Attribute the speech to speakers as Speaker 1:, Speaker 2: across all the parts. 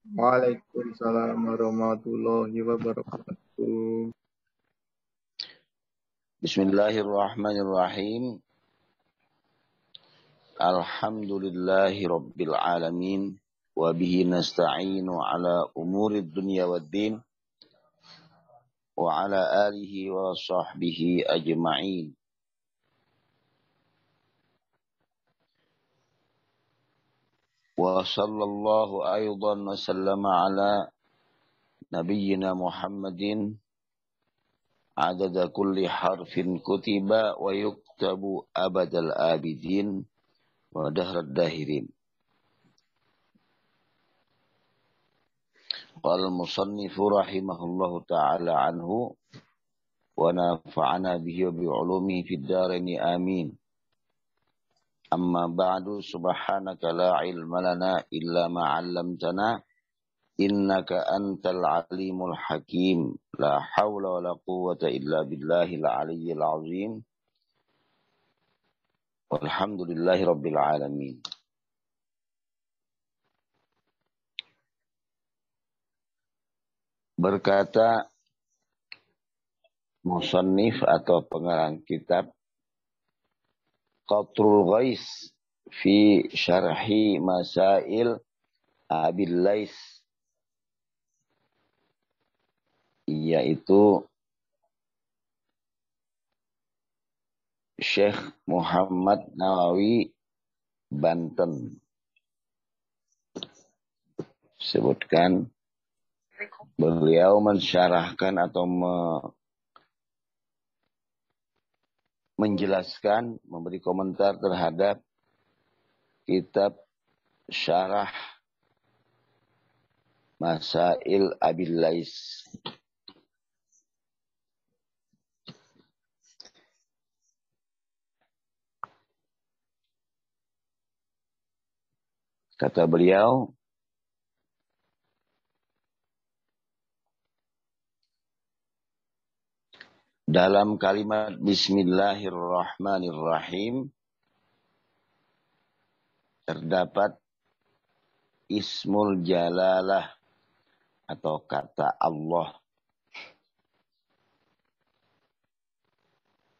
Speaker 1: Waalaikumsalam warahmatullahi wabarakatuh.
Speaker 2: Bismillahirrahmanirrahim. Alhamdulillahi rabbil alamin. Wa bihi nasta'inu ala umuri dunya wad din. Wa ala alihi wa sahbihi ajma'in. وصلى الله أيضا وسلم على نبينا محمد. عدد كل حرف كتب ويكتب أبد الآبدين ودهر الداهرين. قال المصنف رحمه الله تعالى عنه ونفعنا به وبعلومه في الدارين آمين. أما بعد سبحانك لا علم لنا إلا ما علمتنا إنك أنت العليم الحكيم لا حول ولا قوة إلا بالله العلي العظيم والحمد لله رب العالمين berkata musannif atau pengarang kitab Qatrul Ghais fi syarhi masail Abil Lais. Yaitu Syekh Muhammad Nawawi Banten. Sebutkan beliau mensyarahkan atau me menjelaskan, memberi komentar terhadap kitab syarah Masail Abil Lais. Kata beliau, dalam kalimat Bismillahirrahmanirrahim terdapat ismul jalalah atau kata Allah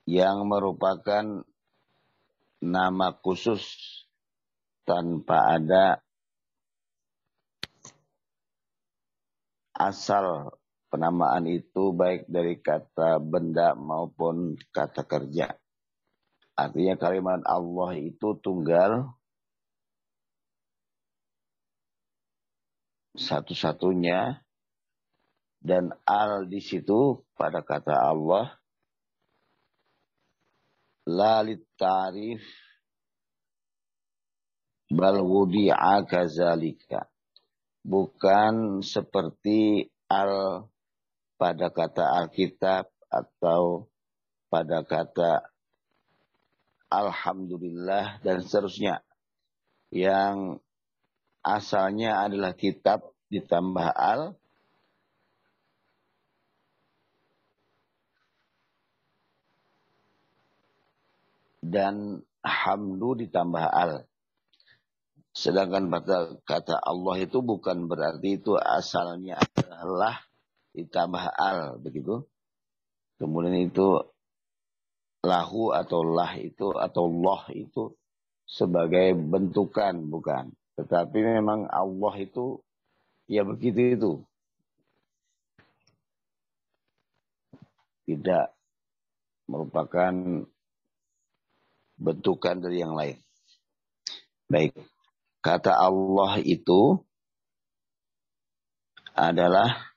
Speaker 2: yang merupakan nama khusus tanpa ada asal penamaan itu baik dari kata benda maupun kata kerja. Artinya kalimat Allah itu tunggal satu-satunya dan al di situ pada kata Allah lalit tarif bal wudi'a kazalika bukan seperti al pada kata Alkitab atau pada kata Alhamdulillah dan seterusnya. Yang asalnya adalah kitab ditambah al. Dan hamdu ditambah al. Sedangkan pada kata Allah itu bukan berarti itu asalnya adalah ditambah al begitu. Kemudian itu lahu atau lah itu atau loh itu sebagai bentukan bukan. Tetapi memang Allah itu ya begitu itu. Tidak merupakan bentukan dari yang lain. Baik. Kata Allah itu adalah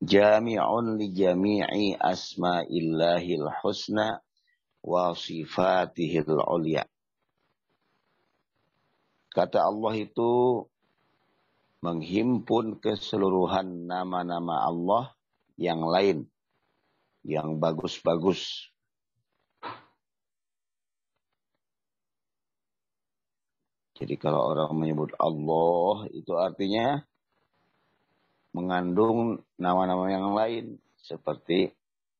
Speaker 2: jami'un li jami'i asma'illahil husna wa sifatihil ulia. Kata Allah itu menghimpun keseluruhan nama-nama Allah yang lain, yang bagus-bagus. Jadi kalau orang menyebut Allah itu artinya mengandung nama-nama yang lain seperti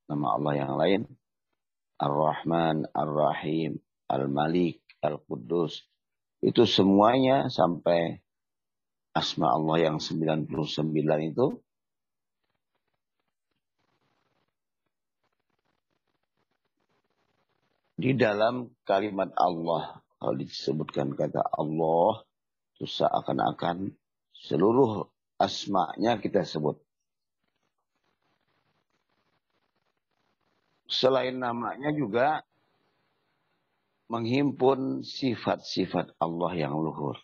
Speaker 2: nama Allah yang lain Ar-Rahman, Ar-Rahim, Al-Malik, Al-Quddus. Itu semuanya sampai asma Allah yang 99 itu di dalam kalimat Allah kalau disebutkan kata Allah itu seakan-akan seluruh asma'nya kita sebut. Selain namanya juga menghimpun sifat-sifat Allah yang luhur.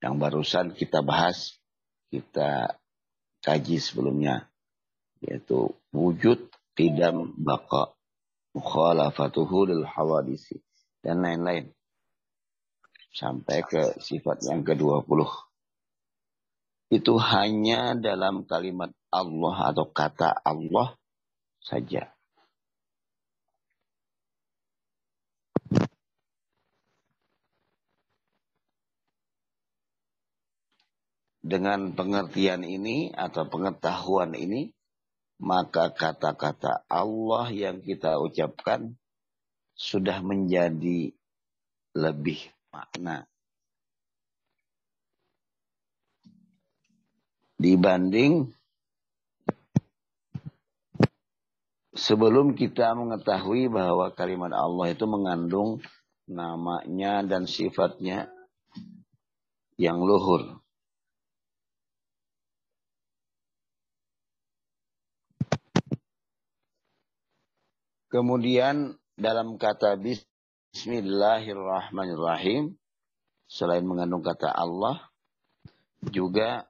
Speaker 2: Yang barusan kita bahas, kita kaji sebelumnya. Yaitu wujud, qidam, baqa, mukhalafatuhu lil hawadisi. Dan lain-lain. Sampai ke sifat yang ke-20. Itu hanya dalam kalimat Allah atau kata Allah saja. Dengan pengertian ini atau pengetahuan ini, maka kata-kata Allah yang kita ucapkan sudah menjadi lebih makna. Dibanding sebelum kita mengetahui bahwa kalimat Allah itu mengandung namanya dan sifatnya yang luhur. Kemudian dalam kata Bismillahirrahmanirrahim, selain mengandung kata Allah, juga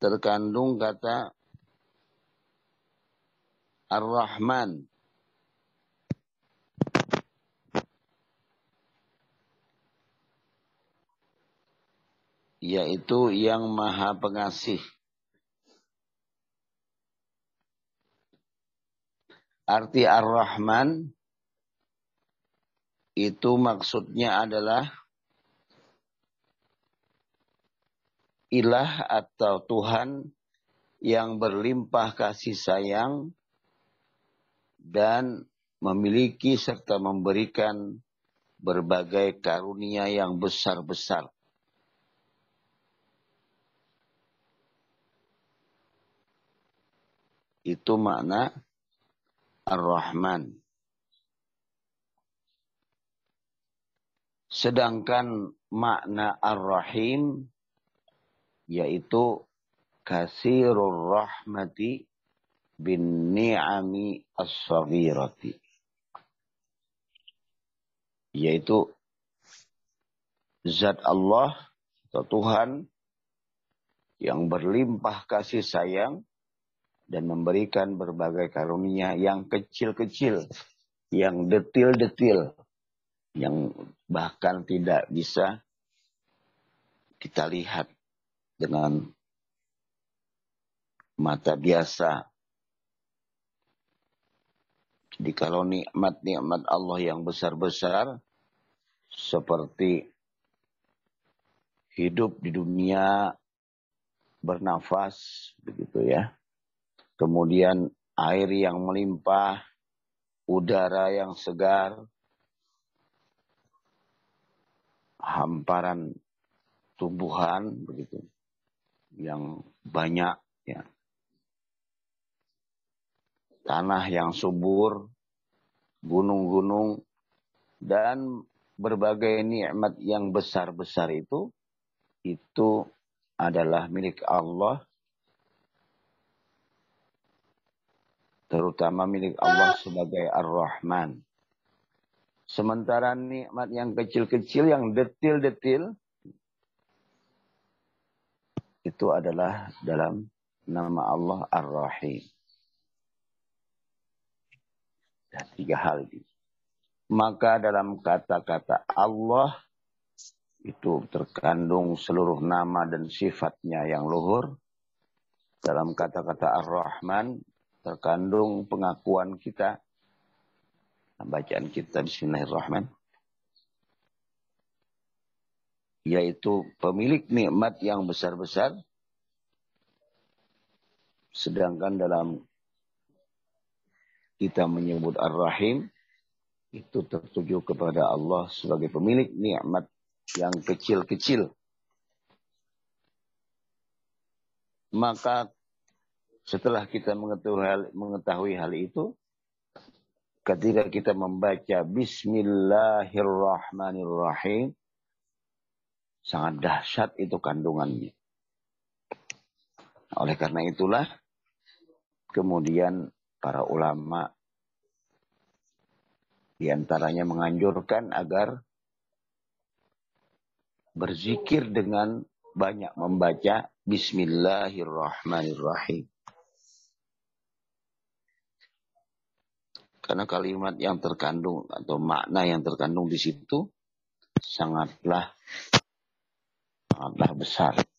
Speaker 2: terkandung kata Ar-Rahman. Yaitu yang maha pengasih. Arti Ar-Rahman itu maksudnya adalah ilah atau Tuhan yang berlimpah kasih sayang dan memiliki serta memberikan berbagai karunia yang besar-besar. Itu makna Ar-Rahman. Sedangkan makna Ar-Rahim yaitu kasirur rahmati bin ni'ami as-saghirati. Yaitu zat Allah atau Tuhan yang berlimpah kasih sayang dan memberikan berbagai karunia yang kecil-kecil, yang detil-detil, yang bahkan tidak bisa kita lihat dengan mata biasa. Jadi kalau nikmat-nikmat Allah yang besar-besar, seperti hidup di dunia, bernafas, begitu ya kemudian air yang melimpah, udara yang segar, hamparan tumbuhan begitu yang banyak ya. Tanah yang subur, gunung-gunung dan berbagai nikmat yang besar-besar itu itu adalah milik Allah terutama milik Allah sebagai Ar-Rahman. Sementara nikmat yang kecil-kecil, yang detil-detil, itu adalah dalam nama Allah Ar-Rahim. Dan tiga hal ini. Maka dalam kata-kata Allah itu terkandung seluruh nama dan sifatnya yang luhur. Dalam kata-kata Ar-Rahman terkandung pengakuan kita bacaan kita Bismillahirrahmanirrahim yaitu pemilik nikmat yang besar-besar sedangkan dalam kita menyebut Ar-Rahim itu tertuju kepada Allah sebagai pemilik nikmat yang kecil-kecil. Maka setelah kita mengetahui hal, mengetahui hal itu, ketika kita membaca Bismillahirrahmanirrahim, sangat dahsyat itu kandungannya. Oleh karena itulah, kemudian para ulama di antaranya menganjurkan agar berzikir dengan banyak membaca Bismillahirrahmanirrahim. Karena kalimat yang terkandung atau makna yang terkandung di situ sangatlah sangatlah besar.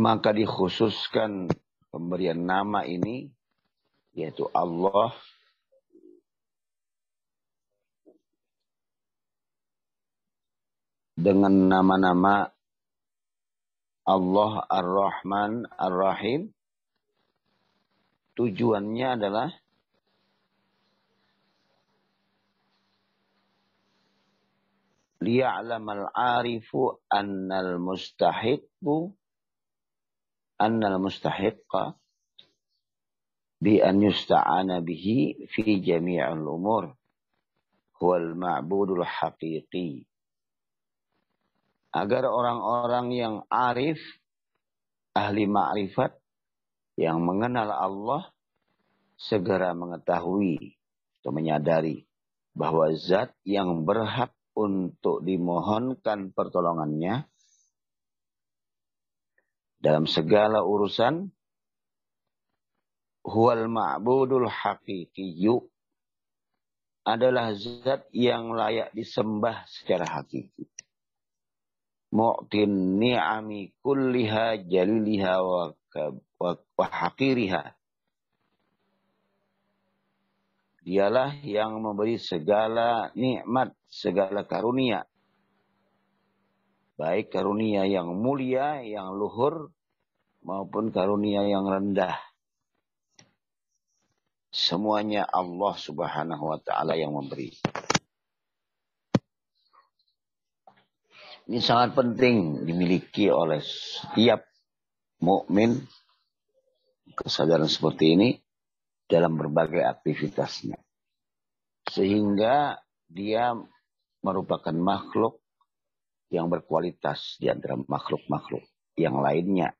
Speaker 2: Maka dikhususkan pemberian nama ini yaitu Allah. Dengan nama-nama Allah Ar-Rahman Ar-Rahim. Tujuannya adalah liya'lamal arifu annal mustahiqu annal mustahiqqa bi an yusta'ana bihi fi jami'il umur huwal ma'budul haqiqi agar orang-orang yang arif, ahli ma'rifat, yang mengenal Allah, segera mengetahui atau menyadari bahwa zat yang berhak untuk dimohonkan pertolongannya dalam segala urusan huwal ma'budul haqiqiyyu adalah zat yang layak disembah secara hakiki mu'tin ni'ami kulliha jaliliha wa, wa. Dialah yang memberi segala nikmat, segala karunia. Baik karunia yang mulia, yang luhur, maupun karunia yang rendah. Semuanya Allah subhanahu wa ta'ala yang memberi. Ini sangat penting dimiliki oleh setiap mukmin kesadaran seperti ini dalam berbagai aktivitasnya. Sehingga dia merupakan makhluk yang berkualitas di antara makhluk-makhluk yang lainnya.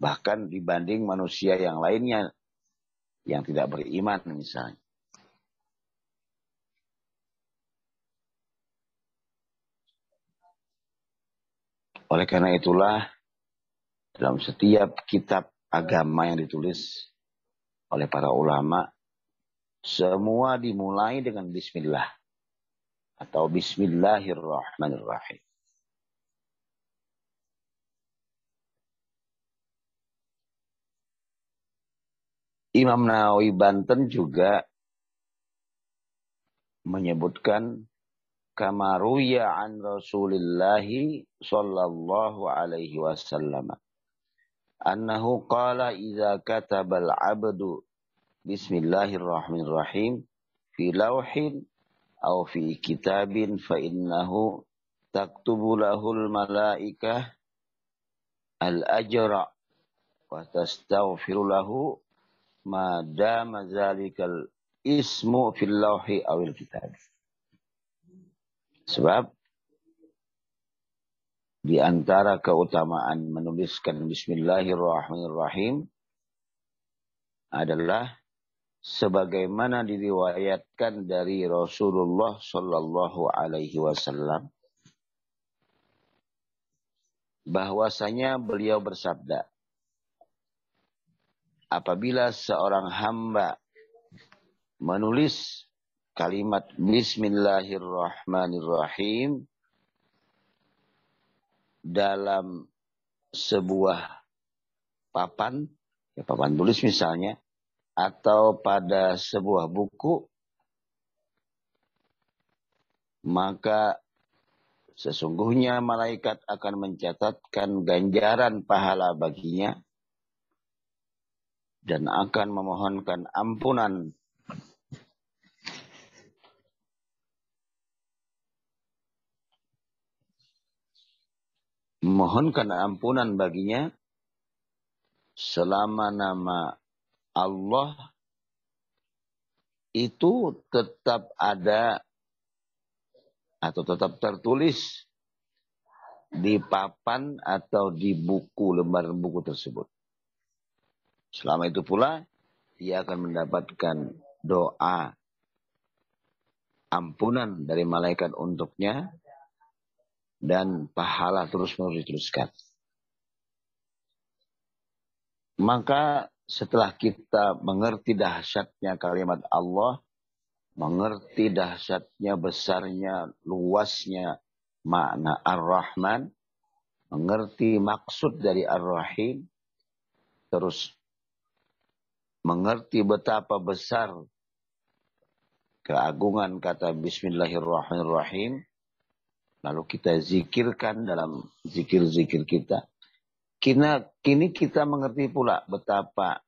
Speaker 2: Bahkan dibanding manusia yang lainnya yang tidak beriman misalnya. Oleh karena itulah dalam setiap kitab agama yang ditulis oleh para ulama semua dimulai dengan bismillah atau bismillahirrahmanirrahim. Imam Nawawi Banten juga menyebutkan kama ruya an Rasulillah sallallahu alaihi wasallam annahu qala idza katabal abdu bismillahirrahmanirrahim fi lauhin aw fi kitabin fa innahu taktubu lahul malaikah al ajra wa tastaghfiru lahu ma dama zalikal ismu fil lauhi awil kitab. Sebab di antara keutamaan menuliskan Bismillahirrahmanirrahim adalah sebagaimana diriwayatkan dari Rasulullah Shallallahu Alaihi Wasallam bahwasanya beliau bersabda apabila seorang hamba menulis kalimat Bismillahirrahmanirrahim dalam sebuah papan, ya papan tulis misalnya, atau pada sebuah buku, maka Sesungguhnya malaikat akan mencatatkan ganjaran pahala baginya dan akan memohonkan ampunan memohonkan ampunan baginya selama nama Allah itu tetap ada atau tetap tertulis di papan atau di buku lembaran buku tersebut. Selama itu pula dia akan mendapatkan doa ampunan dari malaikat untuknya dan pahala terus menerus diteruskan. Maka setelah kita mengerti dahsyatnya kalimat Allah, mengerti dahsyatnya, besarnya, luasnya makna Ar-Rahman, mengerti maksud dari Ar-Rahim, terus mengerti betapa besar keagungan kata Bismillahirrahmanirrahim, lalu kita zikirkan dalam zikir-zikir kita. Kini, kini kita mengerti pula betapa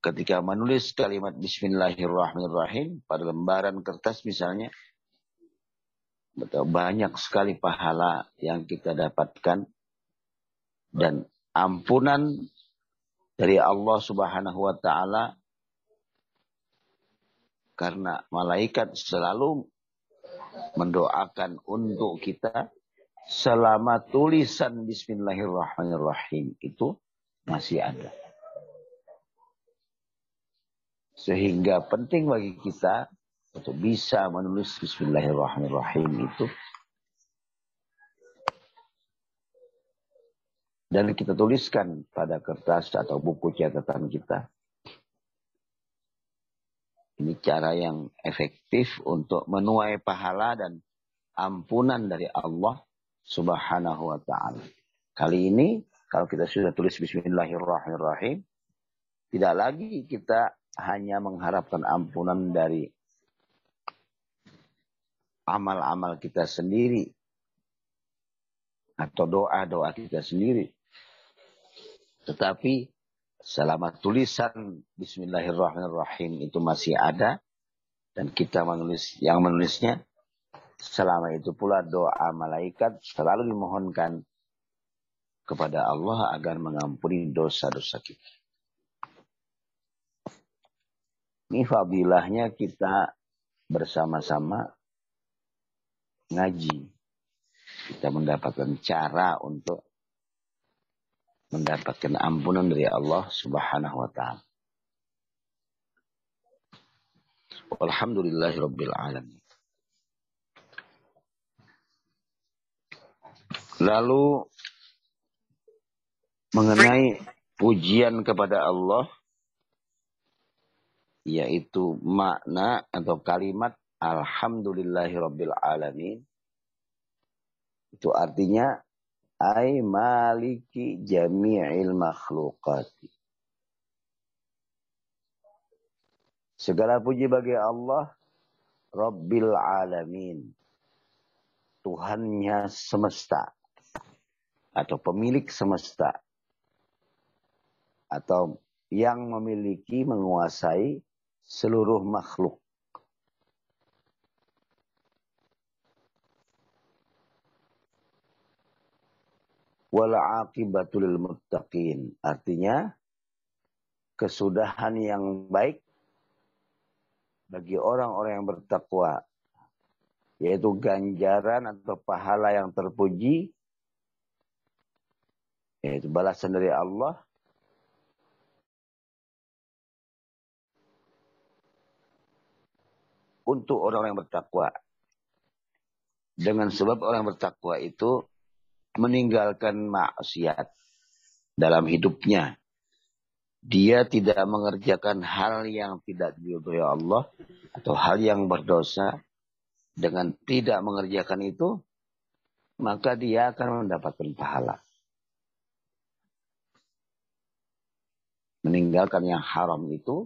Speaker 2: ketika menulis kalimat Bismillahirrahmanirrahim pada lembaran kertas misalnya, betul banyak sekali pahala yang kita dapatkan dan ampunan dari Allah Subhanahu wa taala karena malaikat selalu mendoakan untuk kita selama tulisan Bismillahirrahmanirrahim itu masih ada. Sehingga penting bagi kita untuk bisa menulis Bismillahirrahmanirrahim itu. Dan kita tuliskan pada kertas atau buku catatan kita. Ini cara yang efektif untuk menuai pahala dan ampunan dari Allah subhanahu wa ta'ala. Kali ini, kalau kita sudah tulis Bismillahirrahmanirrahim, tidak lagi kita hanya mengharapkan ampunan dari amal-amal kita sendiri atau doa-doa kita sendiri. Tetapi selama tulisan Bismillahirrahmanirrahim itu masih ada dan kita menulis yang menulisnya selama itu pula doa malaikat selalu dimohonkan kepada Allah agar mengampuni dosa-dosa kita. Ini fadilahnya kita bersama-sama ngaji. Kita mendapatkan cara untuk mendapatkan ampunan dari Allah Subhanahu wa taala. Alhamdulillahirabbil alamin. Lalu mengenai pujian kepada Allah yaitu makna atau kalimat alhamdulillahirabbil alamin itu artinya ai maliki jami'il makhluqati. Segala puji bagi Allah rabbil alamin. Tuhannya semesta. Atau pemilik semesta. Atau yang memiliki menguasai seluruh makhluk. Wal aqibatul muttaqin. Artinya kesudahan yang baik bagi orang-orang yang bertakwa yaitu ganjaran atau pahala yang terpuji yaitu balasan dari Allah untuk orang yang bertakwa. Dengan sebab orang yang bertakwa itu meninggalkan maksiat dalam hidupnya. Dia tidak mengerjakan hal yang tidak diridhoi Allah atau hal yang berdosa. Dengan tidak mengerjakan itu, maka dia akan mendapatkan pahala. Meninggalkan yang haram itu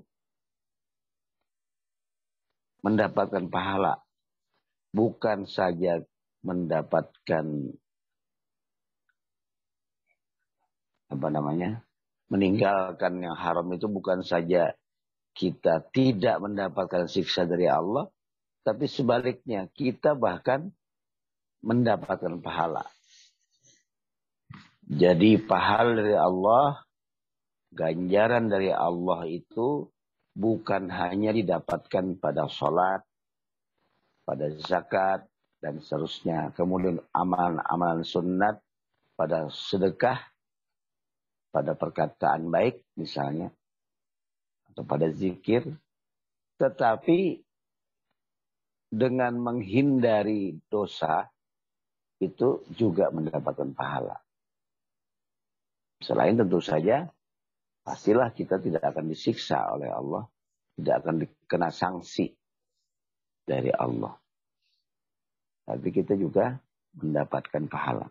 Speaker 2: mendapatkan pahala. Bukan saja mendapatkan apa namanya meninggalkan yang haram itu bukan saja kita tidak mendapatkan siksa dari Allah, tapi sebaliknya kita bahkan mendapatkan pahala. Jadi pahala dari Allah, ganjaran dari Allah itu bukan hanya didapatkan pada sholat, pada zakat, dan seterusnya. Kemudian amalan-amalan sunat pada sedekah, pada perkataan baik misalnya, atau pada zikir. Tetapi dengan menghindari dosa, itu juga mendapatkan pahala. Selain tentu saja, pastilah kita tidak akan disiksa oleh Allah, tidak akan dikena sanksi dari Allah. Tapi kita juga mendapatkan pahala.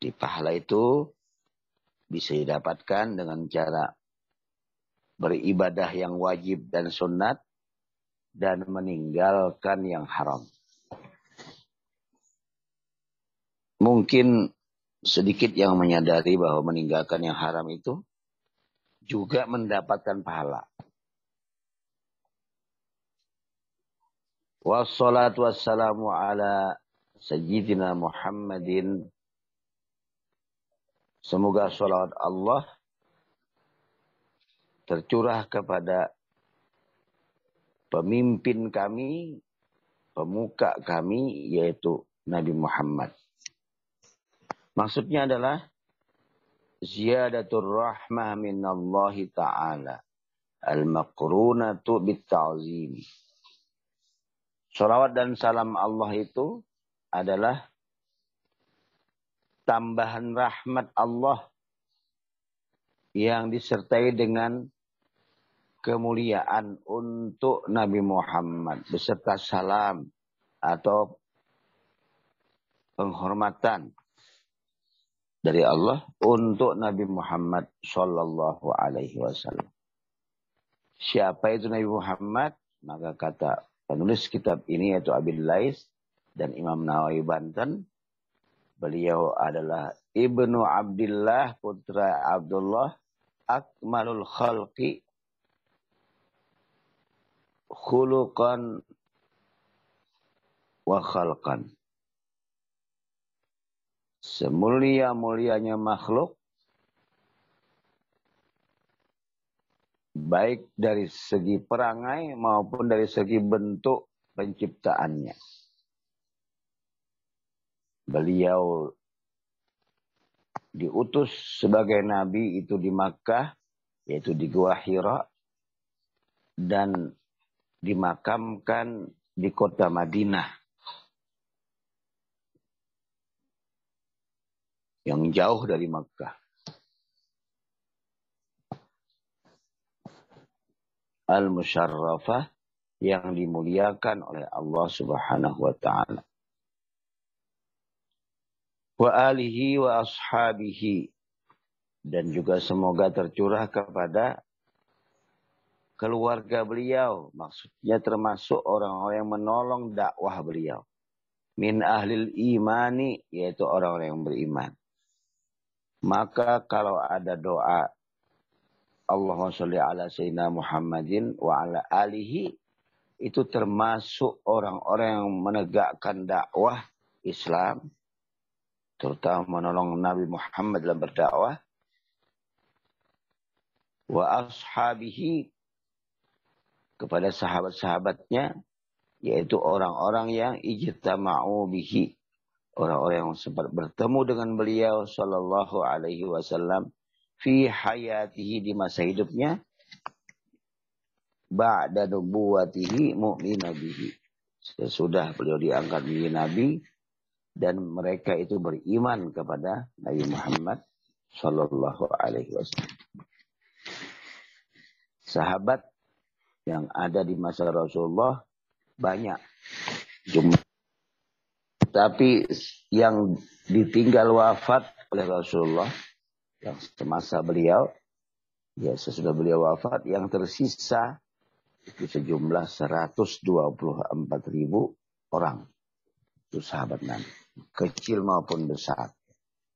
Speaker 2: Di pahala itu bisa didapatkan dengan cara beribadah yang wajib dan sunat dan meninggalkan yang haram. Mungkin sedikit yang menyadari bahwa meninggalkan yang haram itu juga mendapatkan pahala. Wassalatu wassalamu ala Sayyidina Muhammadin. Semoga salawat Allah tercurah kepada pemimpin kami, pemuka kami, yaitu Nabi Muhammad. Maksudnya adalah ziyadatul rahmah minallahi ta'ala. Al-maqrunatu bit-ta'zim. Salawat dan salam Allah itu adalah tambahan rahmat Allah yang disertai dengan kemuliaan untuk Nabi Muhammad beserta salam atau penghormatan dari Allah untuk Nabi Muhammad Shallallahu Alaihi Wasallam. Siapa itu Nabi Muhammad? Maka kata penulis kitab ini yaitu Abil Lais dan Imam Nawawi Banten. Beliau adalah Ibnu Abdullah putra Abdullah akmalul khalqi. Khuluqan wa khalqan. Semulia-mulianya makhluk. Baik dari segi perangai maupun dari segi bentuk penciptaannya. Beliau diutus sebagai nabi itu di Makkah, yaitu di Gua Hira, dan dimakamkan di kota Madinah. yang jauh dari Makkah. Al-Musharrafah yang dimuliakan oleh Allah Subhanahu wa taala. Wa alihi wa ashabihi dan juga semoga tercurah kepada keluarga beliau, maksudnya termasuk orang-orang yang menolong dakwah beliau. Min ahlil imani, yaitu orang-orang yang beriman. Maka kalau ada doa Allahumma sholli ala sayyidina Muhammadin wa ala alihi itu termasuk orang-orang yang menegakkan dakwah Islam terutama menolong Nabi Muhammad dalam berdakwah wa ashabihi kepada sahabat-sahabatnya yaitu orang-orang yang ijtama'u bihi orang-orang yang sempat bertemu dengan beliau sallallahu alaihi wasallam fi hayatihi di masa hidupnya ba'da nubuwatihi mu'mina bihi. Sesudah beliau diangkat menjadi nabi dan mereka itu beriman kepada Nabi Muhammad sallallahu alaihi wasallam. Sahabat yang ada di masa Rasulullah banyak jumlah tapi yang ditinggal wafat oleh Rasulullah yang semasa beliau, ya sesudah beliau wafat, yang tersisa itu sejumlah 124 ribu orang. Itu sahabat Nabi. Kecil maupun besar.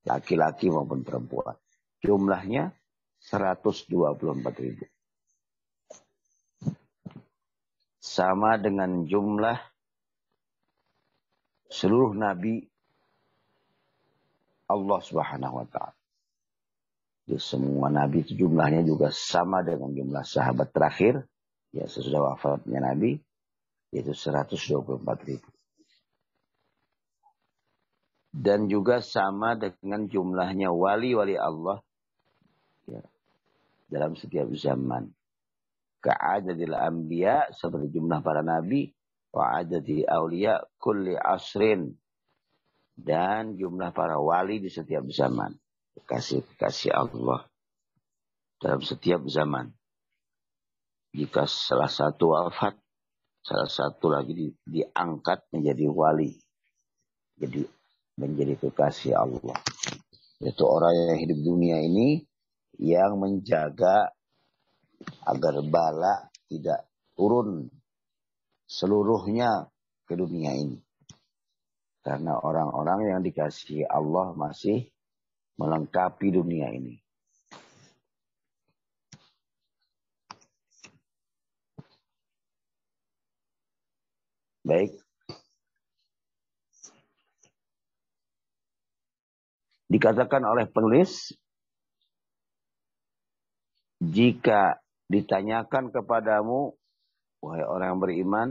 Speaker 2: Laki-laki maupun perempuan. Jumlahnya 124 ribu. Sama dengan jumlah seluruh Nabi Allah subhanahu wa ta'ala. Di semua Nabi itu jumlahnya juga sama dengan jumlah sahabat terakhir. Ya sesudah wafatnya Nabi. Yaitu 124 ribu dan juga sama dengan jumlahnya wali-wali Allah ya, dalam setiap zaman. Ka'adadil anbiya seperti jumlah para nabi wa adadi aulia kulli asrin dan jumlah para wali di setiap zaman. Kasih-kasih Allah dalam setiap zaman. Jika salah satu wafat, salah satu lagi di, diangkat menjadi wali. Jadi menjadi kekasih Allah. Itu orang yang hidup dunia ini yang menjaga agar bala tidak turun seluruhnya ke dunia ini. Karena orang-orang yang dikasih Allah masih melengkapi dunia ini. Baik, Dikatakan oleh penulis, jika ditanyakan kepadamu, wahai orang yang beriman,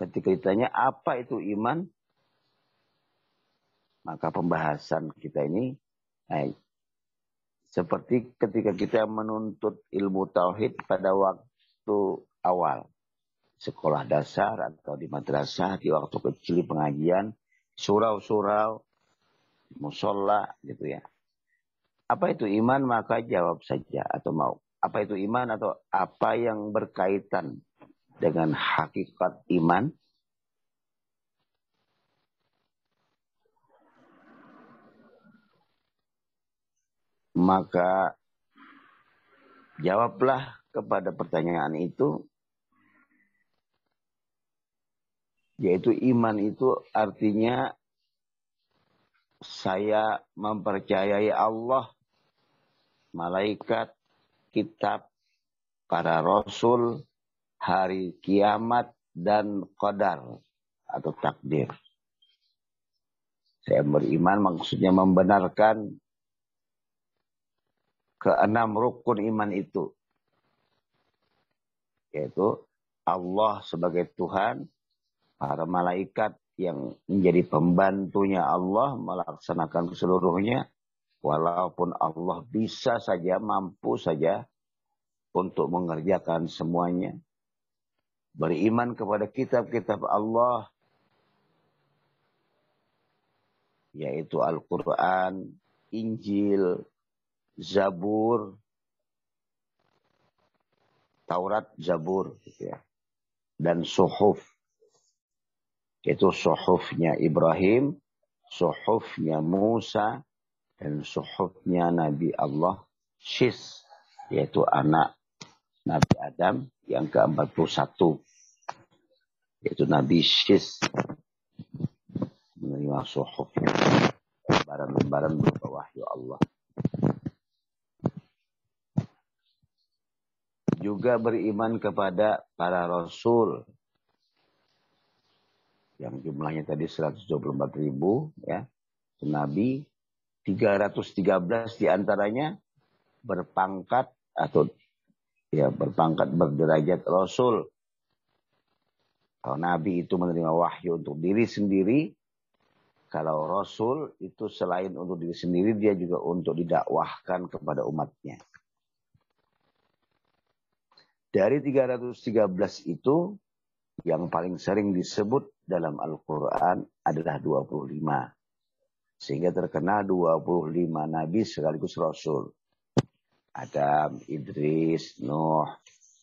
Speaker 2: ketika ditanya apa itu iman, maka pembahasan kita ini eh, seperti ketika kita menuntut ilmu tauhid pada waktu awal. Sekolah dasar atau di madrasah di waktu kecil pengajian surau-surau musola gitu ya. Apa itu iman maka jawab saja atau mau. Apa itu iman atau apa yang berkaitan dengan hakikat iman? Maka jawablah kepada pertanyaan itu yaitu iman itu artinya saya mempercayai Allah, malaikat, kitab, para rasul, hari kiamat, dan qadar atau takdir. Saya beriman maksudnya membenarkan keenam rukun iman itu. Yaitu Allah sebagai Tuhan, para malaikat, yang menjadi pembantunya Allah melaksanakan seluruhnya walaupun Allah bisa saja mampu saja untuk mengerjakan semuanya beriman kepada kitab-kitab Allah yaitu Al-Qur'an, Injil, Zabur, Taurat, Zabur gitu ya. Dan suhuf itu suhufnya Ibrahim, suhufnya Musa, dan suhufnya Nabi Allah Shis, yaitu anak Nabi Adam yang ke-41. Yaitu Nabi Shis menerima suhufnya. Lembaran-lembaran berupa wahyu Allah. Juga beriman kepada para rasul yang jumlahnya tadi 124 ribu ya. Nabi 313 di antaranya berpangkat atau ya berpangkat berderajat rasul. Kalau nabi itu menerima wahyu untuk diri sendiri kalau rasul itu selain untuk diri sendiri dia juga untuk didakwahkan kepada umatnya. Dari 313 itu yang paling sering disebut dalam Al-Quran adalah 25. Sehingga terkena 25 nabi sekaligus rasul. Adam, Idris, Nuh,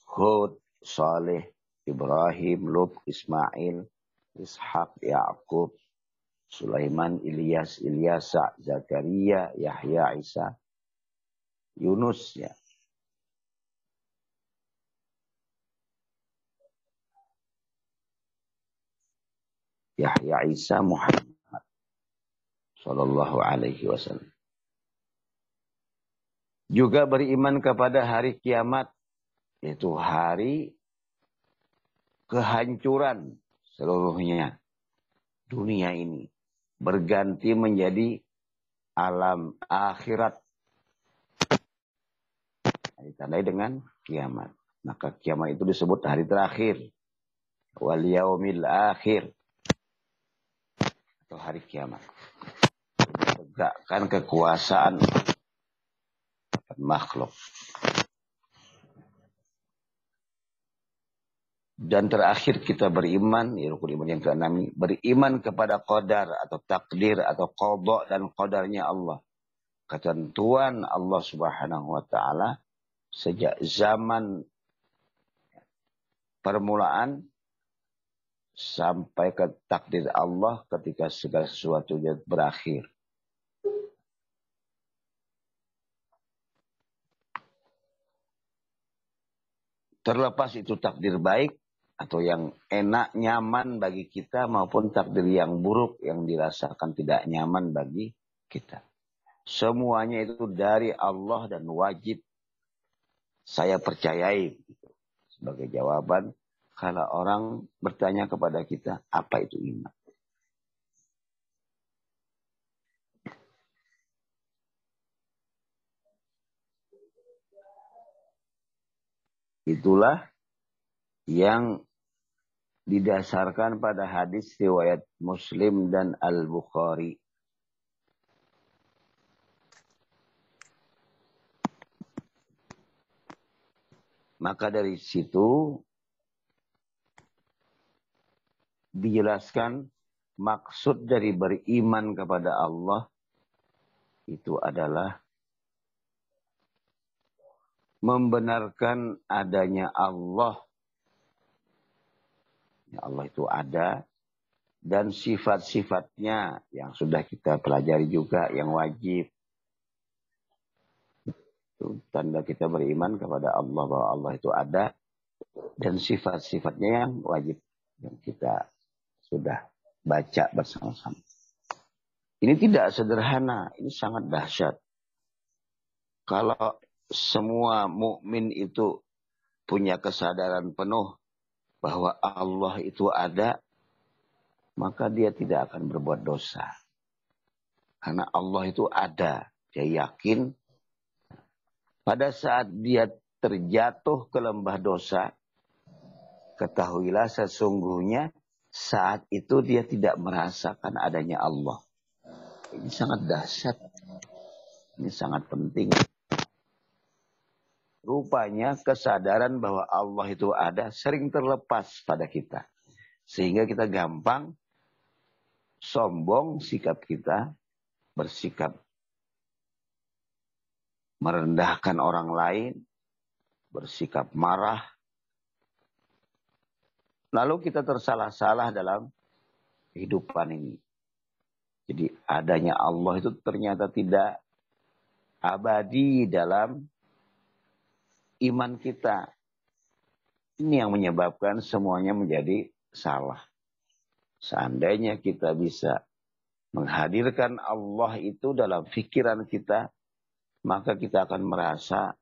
Speaker 2: Hud, Saleh, Ibrahim, Lut, Ismail, Ishak, Yakub, Sulaiman, Ilyas, Ilyasa, Zakaria, Yahya, Isa, Yunus ya. Yahya Isa Muhammad sallallahu alaihi wasallam. Juga beriman kepada hari kiamat yaitu hari kehancuran seluruhnya dunia ini berganti menjadi alam akhirat. Ditandai dengan kiamat. Maka kiamat itu disebut hari terakhir. Wal yaumil akhir. Atau hari kiamat. Tegakkan kekuasaan makhluk. Dan terakhir kita beriman, ya rukun iman yang keenam beriman kepada qadar atau takdir atau kodok dan qadarnya Allah. Ketentuan Allah subhanahu wa ta'ala sejak zaman permulaan sampai ke takdir Allah ketika segala sesuatu berakhir. Terlepas itu takdir baik atau yang enak nyaman bagi kita maupun takdir yang buruk yang dirasakan tidak nyaman bagi kita. Semuanya itu dari Allah dan wajib saya percayai sebagai jawaban kalau orang bertanya kepada kita apa itu iman. Itulah yang didasarkan pada hadis riwayat Muslim dan Al-Bukhari. Maka dari situ dijelaskan maksud dari beriman kepada Allah itu adalah membenarkan adanya Allah Ya Allah itu ada dan sifat-sifatnya yang sudah kita pelajari juga yang wajib. Itu tanda kita beriman kepada Allah bahwa Allah itu ada dan sifat-sifatnya yang wajib yang kita sudah baca bersama-sama. Ini tidak sederhana, ini sangat dahsyat. Kalau semua mukmin itu punya kesadaran penuh bahwa Allah itu ada, maka dia tidak akan berbuat dosa. Karena Allah itu ada. Dia yakin pada saat dia terjatuh ke lembah dosa, ketahuilah sesungguhnya saat itu dia tidak merasakan adanya Allah. Ini sangat dahsyat. Ini sangat penting. Rupanya kesadaran bahwa Allah itu ada sering terlepas pada kita. Sehingga kita gampang sombong sikap kita, bersikap merendahkan orang lain, bersikap marah. Lalu kita tersalah-salah dalam kehidupan ini. Jadi adanya Allah itu ternyata tidak abadi dalam iman kita. Ini yang menyebabkan semuanya menjadi salah. Seandainya kita bisa menghadirkan Allah itu dalam pikiran kita, maka kita akan merasa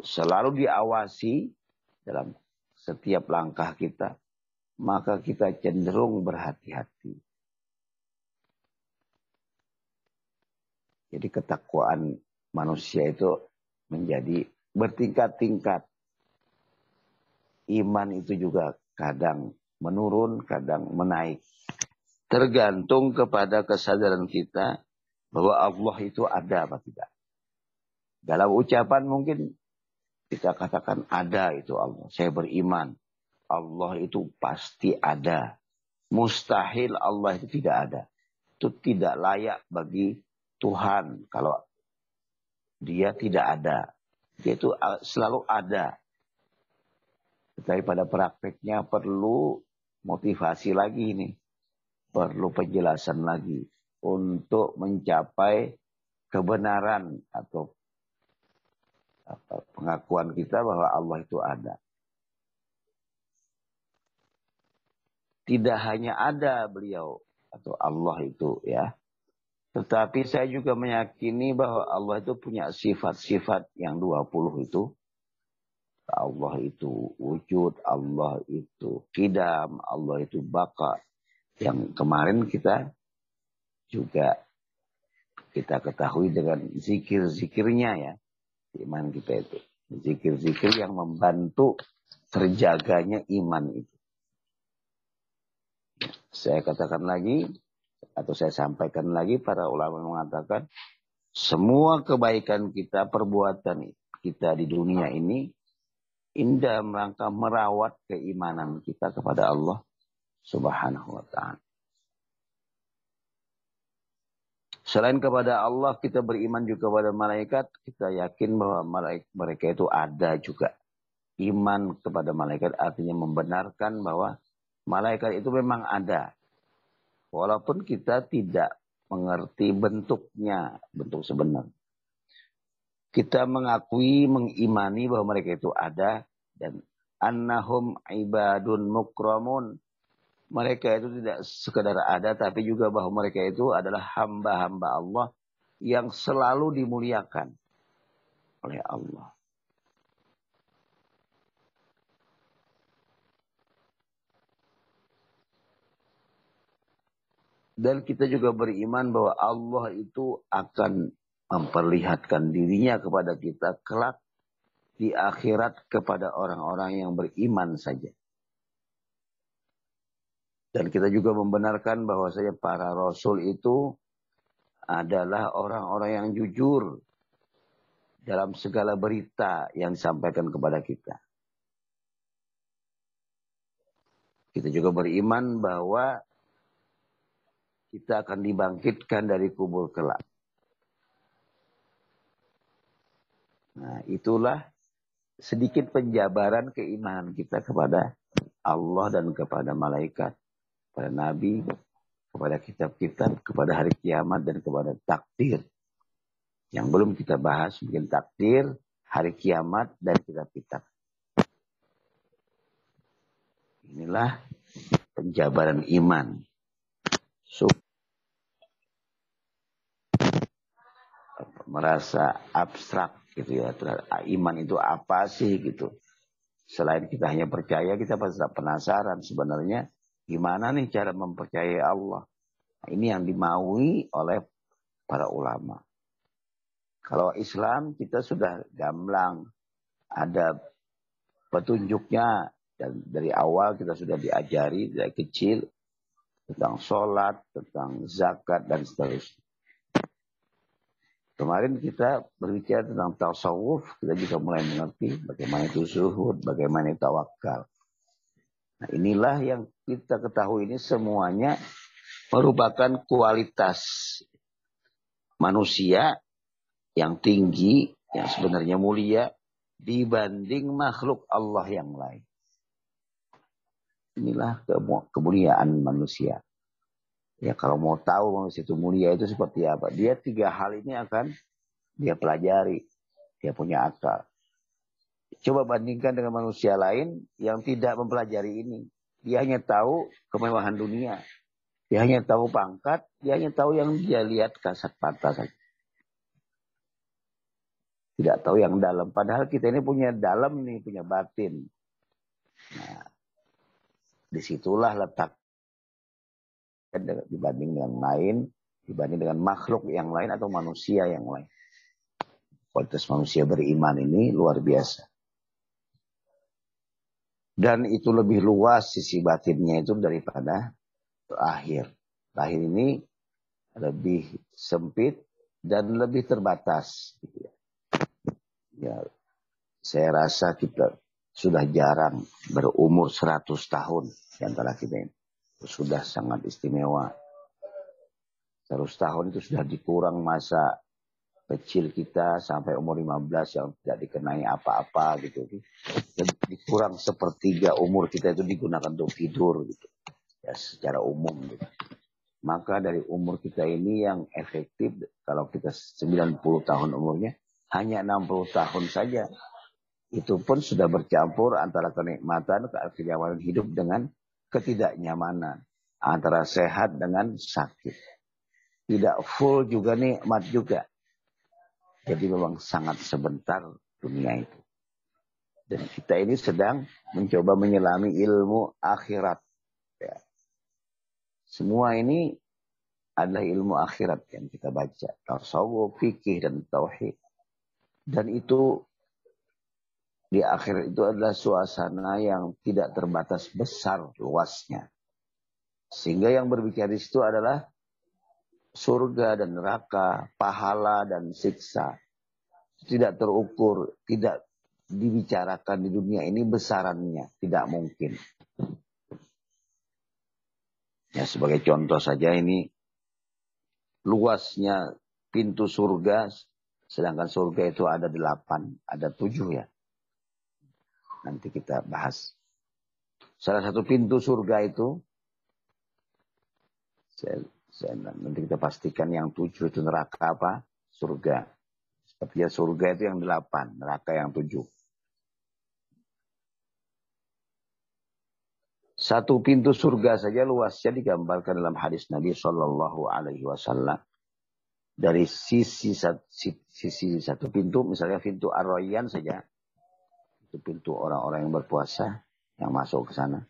Speaker 2: selalu diawasi dalam setiap langkah kita, maka kita cenderung berhati-hati. Jadi ketakwaan manusia itu menjadi bertingkat-tingkat. Iman itu juga kadang menurun, kadang menaik. Tergantung kepada kesadaran kita bahwa Allah itu ada apa tidak. Dalam ucapan mungkin kita katakan ada itu Allah. Saya beriman. Allah itu pasti ada. Mustahil Allah itu tidak ada. Itu tidak layak bagi Tuhan. Kalau dia tidak ada. Dia itu selalu ada. Tetapi pada prakteknya perlu motivasi lagi ini. Perlu penjelasan lagi. Untuk mencapai kebenaran atau pengakuan kita bahwa Allah itu ada. tidak hanya ada beliau atau Allah itu ya. Tetapi saya juga meyakini bahwa Allah itu punya sifat-sifat yang 20 itu. Allah itu wujud, Allah itu kidam, Allah itu baka. Yang kemarin kita juga kita ketahui dengan zikir-zikirnya ya. Iman kita itu. Zikir-zikir yang membantu terjaganya iman itu. Saya katakan lagi, atau saya sampaikan lagi, para ulama mengatakan, semua kebaikan kita, perbuatan kita di dunia ini, indah merangka merawat keimanan kita kepada Allah subhanahu wa ta'ala. Selain kepada Allah, kita beriman juga kepada malaikat. Kita yakin bahwa mereka itu ada juga. Iman kepada malaikat artinya membenarkan bahwa malaikat itu memang ada. Walaupun kita tidak mengerti bentuknya, bentuk sebenarnya. Kita mengakui, mengimani bahwa mereka itu ada dan annahum ibadun mukramun mereka itu tidak sekedar ada tapi juga bahwa mereka itu adalah hamba-hamba Allah yang selalu dimuliakan oleh Allah. Dan kita juga beriman bahwa Allah itu akan memperlihatkan dirinya kepada kita kelak di akhirat kepada orang-orang yang beriman saja. Dan kita juga membenarkan bahwasanya para rasul itu adalah orang-orang yang jujur dalam segala berita yang disampaikan kepada kita. Kita juga beriman bahwa kita akan dibangkitkan dari kubur kelak. Nah, itulah sedikit penjabaran keimanan kita kepada Allah dan kepada malaikat kepada Nabi, kepada kitab-kitab, kepada hari kiamat, dan kepada takdir. Yang belum kita bahas mungkin takdir, hari kiamat, dan kitab-kitab. Inilah penjabaran iman. So, merasa abstrak gitu ya. Iman itu apa sih gitu. Selain kita hanya percaya, kita pasti penasaran sebenarnya Gimana nih cara mempercayai Allah? Nah, ini yang dimaui oleh para ulama. Kalau Islam kita sudah gamblang. Ada petunjuknya dan dari awal kita sudah diajari dari kecil tentang sholat, tentang zakat dan seterusnya. Kemarin kita berbicara tentang tasawuf, kita juga mulai mengerti bagaimana itu zuhud, bagaimana itu tawakal. Nah, inilah yang kita ketahui ini semuanya merupakan kualitas manusia yang tinggi, yang sebenarnya mulia dibanding makhluk Allah yang lain. Inilah kemuliaan manusia. Ya kalau mau tahu manusia itu mulia itu seperti apa, dia tiga hal ini akan dia pelajari, dia punya akal. Coba bandingkan dengan manusia lain yang tidak mempelajari ini. Dia hanya tahu kemewahan dunia. Dia hanya tahu pangkat. Dia hanya tahu yang dia lihat kasat mata saja. Tidak tahu yang dalam. Padahal kita ini punya dalam nih, punya batin. Nah, di situlah letak dibanding dengan lain, dibanding dengan makhluk yang lain atau manusia yang lain. Kualitas manusia beriman ini luar biasa. Dan itu lebih luas sisi batinnya itu daripada lahir. Lahir ini lebih sempit dan lebih terbatas. Ya, saya rasa kita sudah jarang berumur 100 tahun di antara kita ini. Sudah sangat istimewa. 100 tahun itu sudah dikurang masa kecil kita sampai umur 15 yang tidak dikenai apa-apa gitu. Dan dikurang sepertiga umur kita itu digunakan untuk tidur gitu. Ya secara umum gitu. Maka dari umur kita ini yang efektif kalau kita 90 tahun umurnya hanya 60 tahun saja. Itu pun sudah bercampur antara kenikmatan, kenyamanan hidup dengan ketidaknyamanan antara sehat dengan sakit. Tidak full juga nikmat juga. Jadi memang sangat sebentar dunia itu. Dan kita ini sedang mencoba menyelami ilmu akhirat. Ya. Semua ini adalah ilmu akhirat yang kita baca. Tasawuf, fikih, dan tauhid. Dan itu di akhir itu adalah suasana yang tidak terbatas besar luasnya. Sehingga yang berbicara di situ adalah surga dan neraka, pahala dan siksa. Tidak terukur, tidak dibicarakan di dunia ini besarannya. Tidak mungkin. Ya sebagai contoh saja ini luasnya pintu surga Sedangkan surga itu ada delapan, ada tujuh ya. Nanti kita bahas. Salah satu pintu surga itu, saya, saya, nanti kita pastikan yang tujuh itu neraka apa? Surga. Tapi ya surga itu yang delapan, neraka yang tujuh. Satu pintu surga saja luasnya digambarkan dalam hadis Nabi Shallallahu Alaihi Wasallam dari sisi sisi satu pintu, misalnya pintu Arroyan saja, itu pintu orang-orang yang berpuasa yang masuk ke sana.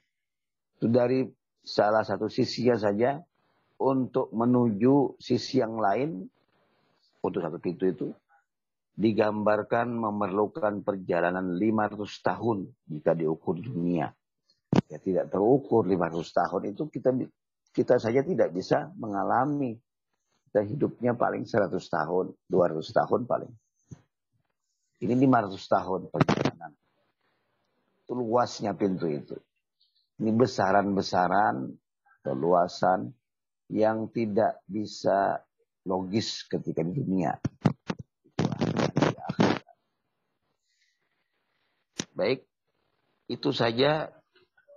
Speaker 2: Itu dari salah satu sisinya saja untuk menuju sisi yang lain untuk satu pintu itu digambarkan memerlukan perjalanan 500 tahun jika diukur dunia. Ya tidak terukur 500 tahun itu kita kita saja tidak bisa mengalami kita hidupnya paling 100 tahun, 200 tahun paling. Ini 500 tahun perjalanan. Itu luasnya pintu itu. Ini besaran-besaran, keluasan yang tidak bisa logis ketika di dunia. Baik, itu saja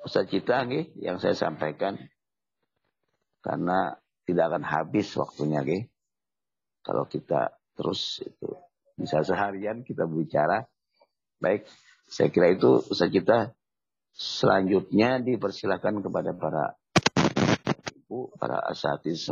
Speaker 2: Ustaz Cita yang saya sampaikan. Karena tidak akan habis waktunya, okay? Kalau kita terus itu bisa seharian kita bicara. Baik, saya kira itu usaha kita selanjutnya dipersilakan kepada para para as artes